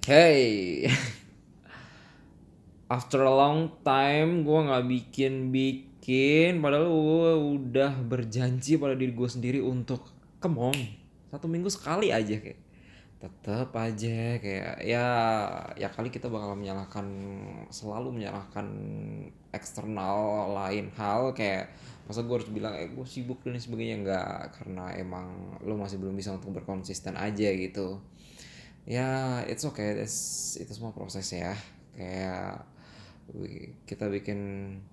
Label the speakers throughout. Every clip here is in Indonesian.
Speaker 1: Hey, after a long time gue nggak bikin bikin, padahal gue udah berjanji pada diri gue sendiri untuk on satu minggu sekali aja kayak. Tetep aja kayak ya ya kali kita bakal menyalahkan selalu menyalahkan eksternal lain hal kayak masa gue harus bilang eh gue sibuk dan sebagainya. Nggak karena emang lo masih belum bisa untuk berkonsisten aja gitu ya it's okay. It's, itu semua proses ya. Kayak kita bikin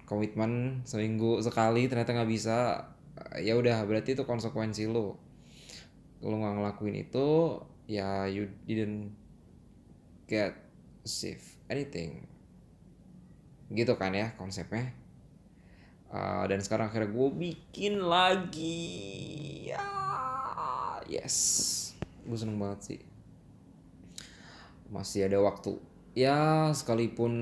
Speaker 1: komitmen seminggu sekali ternyata nggak bisa. Ya udah berarti itu konsekuensi lo lo nggak ngelakuin itu ya you didn't get achieve anything. Gitu kan ya konsepnya. Uh, dan sekarang akhirnya gue bikin lagi. Ya yes. Gue seneng banget sih masih ada waktu. Ya sekalipun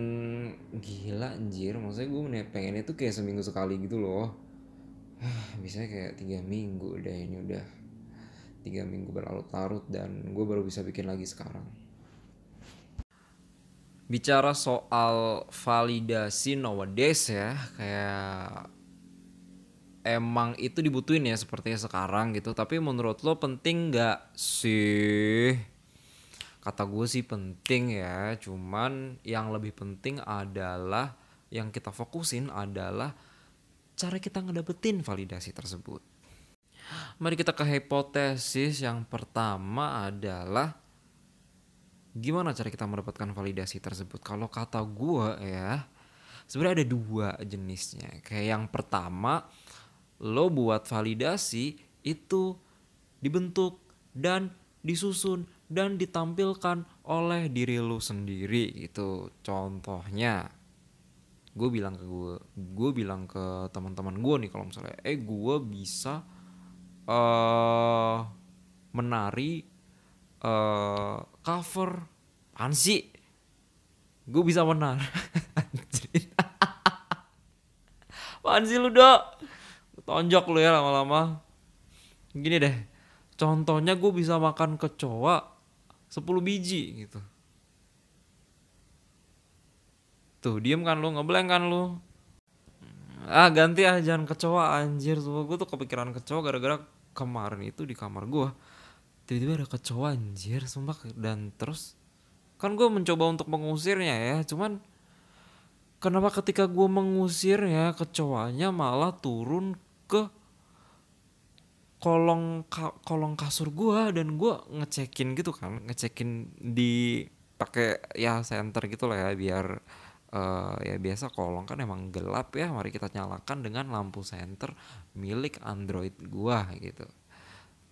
Speaker 1: gila anjir. Maksudnya gue pengen itu kayak seminggu sekali gitu loh. Bisa kayak tiga minggu udah ini udah. Tiga minggu berlarut-larut dan gue baru bisa bikin lagi sekarang. Bicara soal validasi nowadays ya kayak emang itu dibutuhin ya sepertinya sekarang gitu. Tapi menurut lo penting nggak sih kata gue sih penting ya cuman yang lebih penting adalah yang kita fokusin adalah cara kita ngedapetin validasi tersebut. Mari kita ke hipotesis yang pertama adalah gimana cara kita mendapatkan validasi tersebut? Kalau kata gue ya sebenarnya ada dua jenisnya. Kayak yang pertama lo buat validasi itu dibentuk dan disusun dan ditampilkan oleh diri lo sendiri gitu. Contohnya gue bilang ke gue gue bilang ke teman-teman gue nih kalau misalnya eh gue bisa eh menari eh cover apaan sih gue bisa apaan sih lu dok? Tonjok lu ya lama-lama. Gini deh contohnya gue bisa makan kecoa 10 biji gitu. Tuh diem kan lu ngeblank kan lu? Ah ganti ah jangan kecoa anjir. Tuh gue tuh kepikiran kecoa gara-gara kemarin itu di kamar gue tiba-tiba ada kecoa anjir sumpah. Dan terus kan gue mencoba untuk mengusirnya ya cuman kenapa ketika gue mengusirnya kecoanya malah turun ke kolong ka- kolong kasur gue dan gue ngecekin gitu kan ngecekin di pakai ya center gitu lah ya biar eh, ya biasa kolong kan emang gelap ya mari kita nyalakan dengan lampu senter milik Android gua gitu.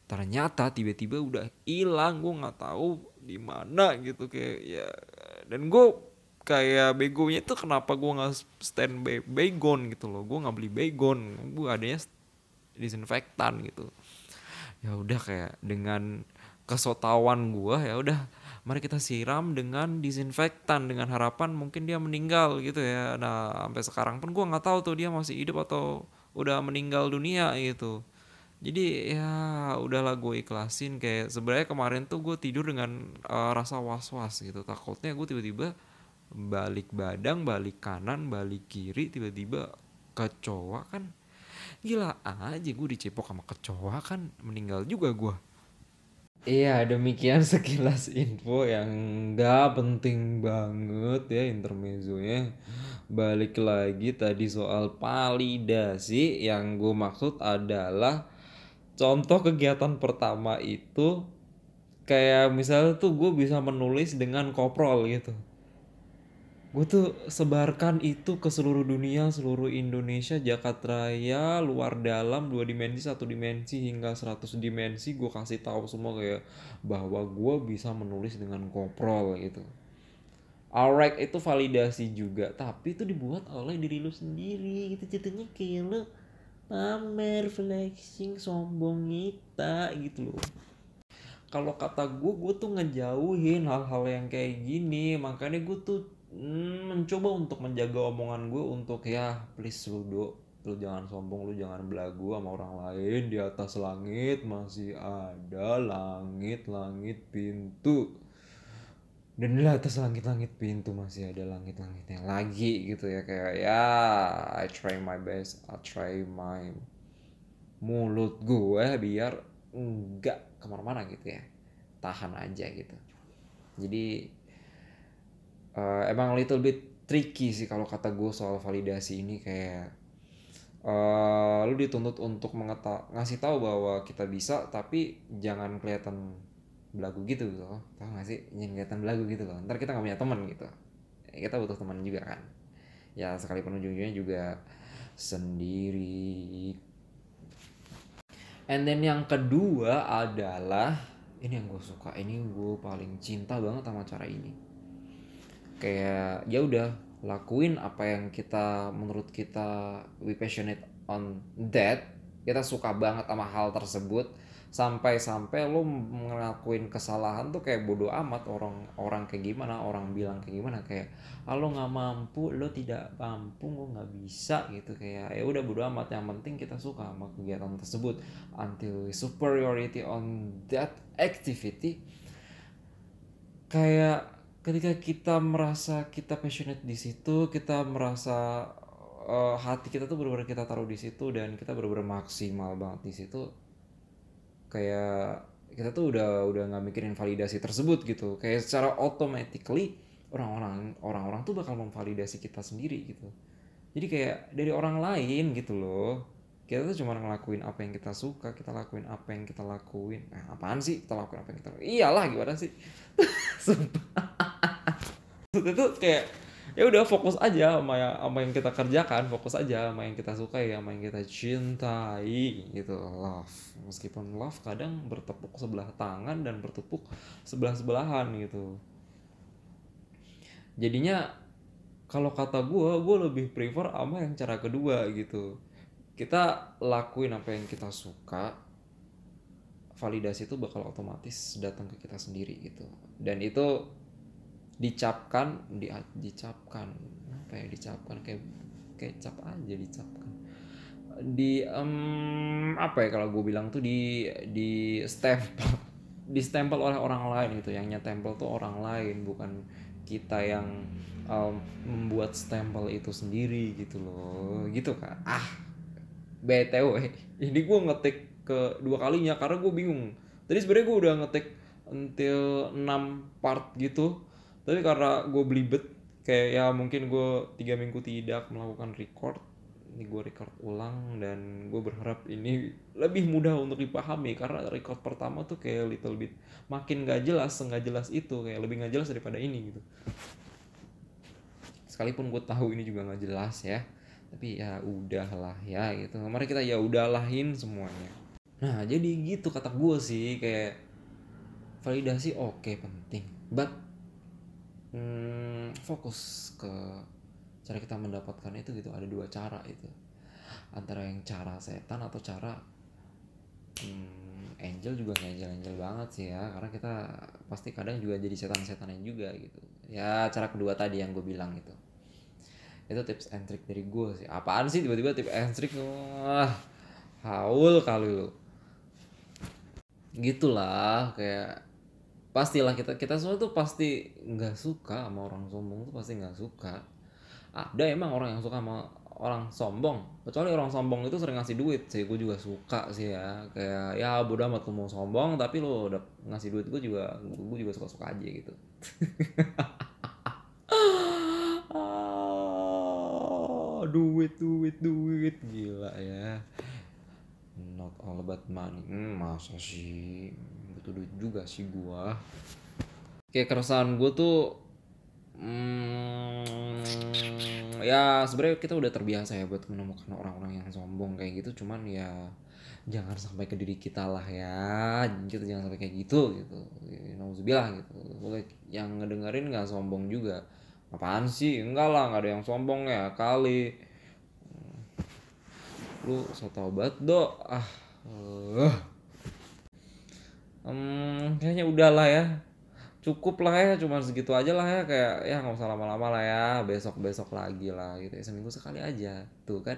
Speaker 1: Ternyata tiba-tiba udah hilang gue nggak tahu di mana gitu kayak ya dan gue kayak begonya tuh kenapa gue nggak stand by baygon gitu loh gue nggak beli baygon gue adanya disinfektan gitu ya udah kayak dengan kesotawan gue ya udah mari kita siram dengan disinfektan dengan harapan mungkin dia meninggal gitu ya. Nah sampai sekarang pun gue nggak tahu tuh dia masih hidup atau udah meninggal dunia gitu. Jadi ya udahlah gue ikhlasin kayak sebenarnya kemarin tuh gue tidur dengan eh, rasa was-was gitu. Takutnya gue tiba-tiba balik badang balik kanan balik kiri tiba-tiba kecoa kan gila aja gue dicepok sama kecoa kan meninggal juga gue Iya demikian sekilas info yang gak penting banget ya intermezzonya. Balik lagi tadi soal validasi yang gue maksud adalah Contoh kegiatan pertama itu Kayak misalnya tuh gue bisa menulis dengan koprol gitu Gue tuh sebarkan itu ke seluruh dunia, seluruh Indonesia, Jakarta Raya, luar dalam, dua dimensi, satu dimensi, hingga 100 dimensi Gue kasih tahu semua kayak bahwa gue bisa menulis dengan koprol gitu. Alright itu validasi juga Tapi itu dibuat oleh diri lu sendiri gitu Jatuhnya kayak lu pamer, flexing, sombong kita gitu loh. Kalau kata gue gue tuh ngejauhin hal-hal yang kayak gini makanya gue tuh mencoba untuk menjaga omongan gue untuk ya please lu do lu jangan sombong lu jangan belagu sama orang lain. Di atas langit masih ada langit langit pintu. Dan di atas langit-langit pintu masih ada langit-langitnya lagi gitu ya. Kayak ya I try my best I try my mulut gue biar enggak ke mana-mana gitu ya. Tahan aja gitu. Jadi uh, emang little bit tricky sih kalau kata gue soal validasi ini kayak uh, lu dituntut untuk mengeta ngasih tahu bahwa kita bisa tapi jangan kelihatan belagu gitu loh. Tau gak sih? Jangan kelihatan belagu gitu loh. Ntar kita nggak punya teman gitu. Kita butuh teman juga kan. Ya sekalipun ujung-ujungnya juga sendiri. And then yang kedua adalah ini yang gue suka ini gue paling cinta banget sama cara ini kayak ya udah lakuin apa yang kita menurut kita we passionate on that. Kita suka banget sama hal tersebut. Sampai-sampai lo ngelakuin kesalahan tuh kayak bodoh amat. Orang orang kayak gimana orang bilang kayak gimana. Kayak ah, lo nggak mampu lo tidak mampu lo nggak bisa gitu. Kayak ya udah bodoh amat. Yang penting kita suka sama kegiatan tersebut. Until superiority on that activity. Kayak ketika kita merasa kita passionate di situ kita merasa uh, hati kita tuh benar-benar kita taruh di situ dan kita benar-benar maksimal banget di situ kayak kita tuh udah udah nggak mikirin validasi tersebut gitu. Kayak secara automatically orang-orang orang-orang tuh bakal memvalidasi kita sendiri gitu. Jadi kayak dari orang lain gitu loh kita tuh cuma ngelakuin apa yang kita suka kita lakuin apa yang kita lakuin. Nah apaan sih kita lakuin apa yang kita lakuin? Iyalah gimana sih? Sumpah itu kayak ya udah fokus aja sama yang sama yang kita kerjakan fokus aja sama yang kita sukai sama yang kita cintai gitu. Love. Meskipun love kadang bertepuk sebelah tangan dan bertepuk sebelah sebelahan gitu. Jadinya kalau kata gue gue lebih prefer sama yang cara kedua gitu. Kita lakuin apa yang kita suka validasi itu bakal otomatis datang ke kita sendiri gitu. Dan itu dicapkan di dicapkan. Apa ya dicapkan? Kayak kayak cap aja dicapkan. Di um, apa ya kalau gue bilang tuh di di stempel di stempel oleh orang lain gitu. Yang nyetempel tuh orang lain bukan kita yang um, membuat stempel itu sendiri gitu loh. Gitu kan ah btw ini gue ngetik ke dua kalinya karena gue bingung. Tadi sebenarnya gue udah ngetik until 6 part gitu tapi karena gue belibet kayak ya mungkin gue tiga minggu tidak melakukan record ini gue record ulang dan gue berharap ini lebih mudah untuk dipahami karena record pertama tuh kayak little bit makin gak jelas nggak jelas itu kayak lebih gak jelas daripada ini gitu. Sekalipun gue tahu ini juga nggak jelas ya tapi ya udahlah ya gitu. Mari kita ya udahlah-in semuanya. Nah jadi gitu kata gue sih kayak validasi oke okay, penting. But hmm, fokus ke cara kita mendapatkan itu gitu. Ada dua cara itu. Antara yang cara setan atau cara hmm, angel juga nggak angel angel banget sih ya. Karena kita pasti kadang juga jadi setan setanan juga gitu. Ya cara kedua tadi yang gue bilang itu. Itu tips and trick dari gue sih. Apaan sih tiba-tiba tips and trick? Wah haul kali lu. Gitulah kayak pastilah kita kita semua tuh pasti nggak suka sama orang sombong tuh pasti nggak suka. Ada emang orang yang suka sama orang sombong. Kecuali orang sombong itu sering ngasih duit sih gue juga suka sih ya. Kayak ya bodo amat lu mau sombong tapi lo udah ngasih duit gue juga gue juga suka suka aja gitu. Duit duit duit gila ya. Not all about money. Hmm, masa sih butuh juga sih gua. Kayak keresahan gua tuh hmm, ya sebenarnya kita udah terbiasa ya buat menemukan orang-orang yang sombong kayak gitu. Cuman ya jangan sampai ke diri kita lah ya. Kita jangan sampai kayak gitu gitu. Nauzubillah gitu. Yang ngedengerin nggak sombong juga. Apaan sih? Enggak lah nggak ada yang sombong ya kali. Lu so tobat dok. Ah uh hmm, kayaknya udahlah ya. Cukup lah ya cuma segitu aja lah ya kayak ya nggak usah lama-lama lah ya besok besok lagi lah gitu ya seminggu sekali aja. Tuh kan.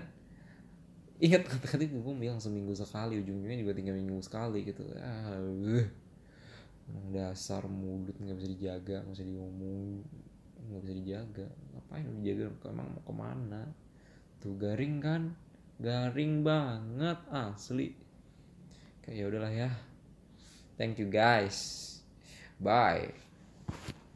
Speaker 1: Ingat kata-kata gue bilang seminggu sekali ujungnya juga tiga minggu sekali gitu. Emang dasar mulut nggak bisa dijaga nggak bisa diomong nggak bisa dijaga. Ngapain dijaga? Emang mau ke mana? Tuh garing kan? Garing banget asli. Kayak ya udahlah ya thank you guys. Bye